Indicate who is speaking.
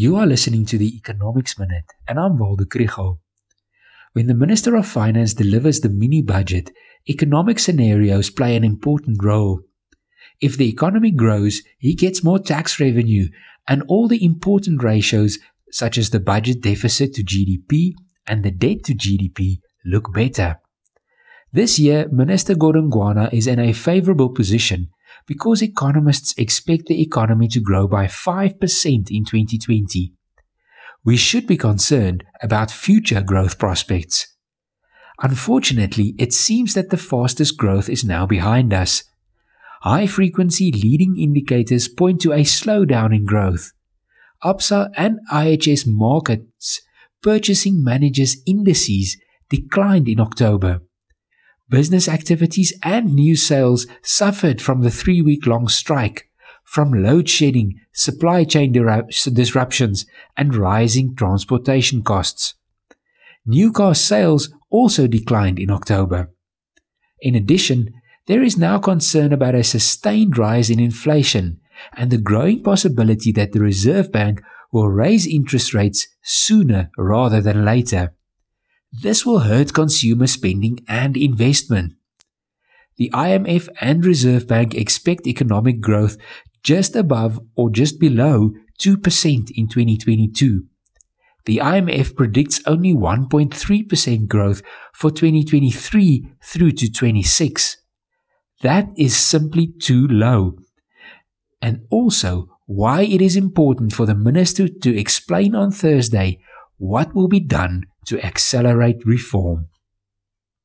Speaker 1: You are listening to the Economics Minute, and I'm Waldo Krugell. When the Minister of Finance delivers the mini budget, economic scenarios play an important role. If the economy grows, he gets more tax revenue, and all the important ratios, such as the budget deficit to GDP and the debt to GDP, look better. This year, Minister Godongwana is in a favorable position because economists expect the economy to grow by 5% in 2020. We should be concerned about future growth prospects. Unfortunately, it seems that the fastest growth is now behind us. High frequency leading indicators point to a slowdown in growth. ABSA and IHS Markit's purchasing managers indices declined in October. Business activities and new sales suffered from the three week long strike, from load shedding, supply chain disruptions, and rising transportation costs. New car sales also declined in October. In addition, there is now concern about a sustained rise in inflation and the growing possibility that the Reserve Bank will raise interest rates sooner rather than later. This will hurt consumer spending and investment. The IMF and Reserve Bank expect economic growth just above or just below 2% in 2022. The IMF predicts only 1.3% growth for 2023 through to 26. That is simply too low. And also why it is important for the minister to explain on Thursday what will be done to accelerate reform.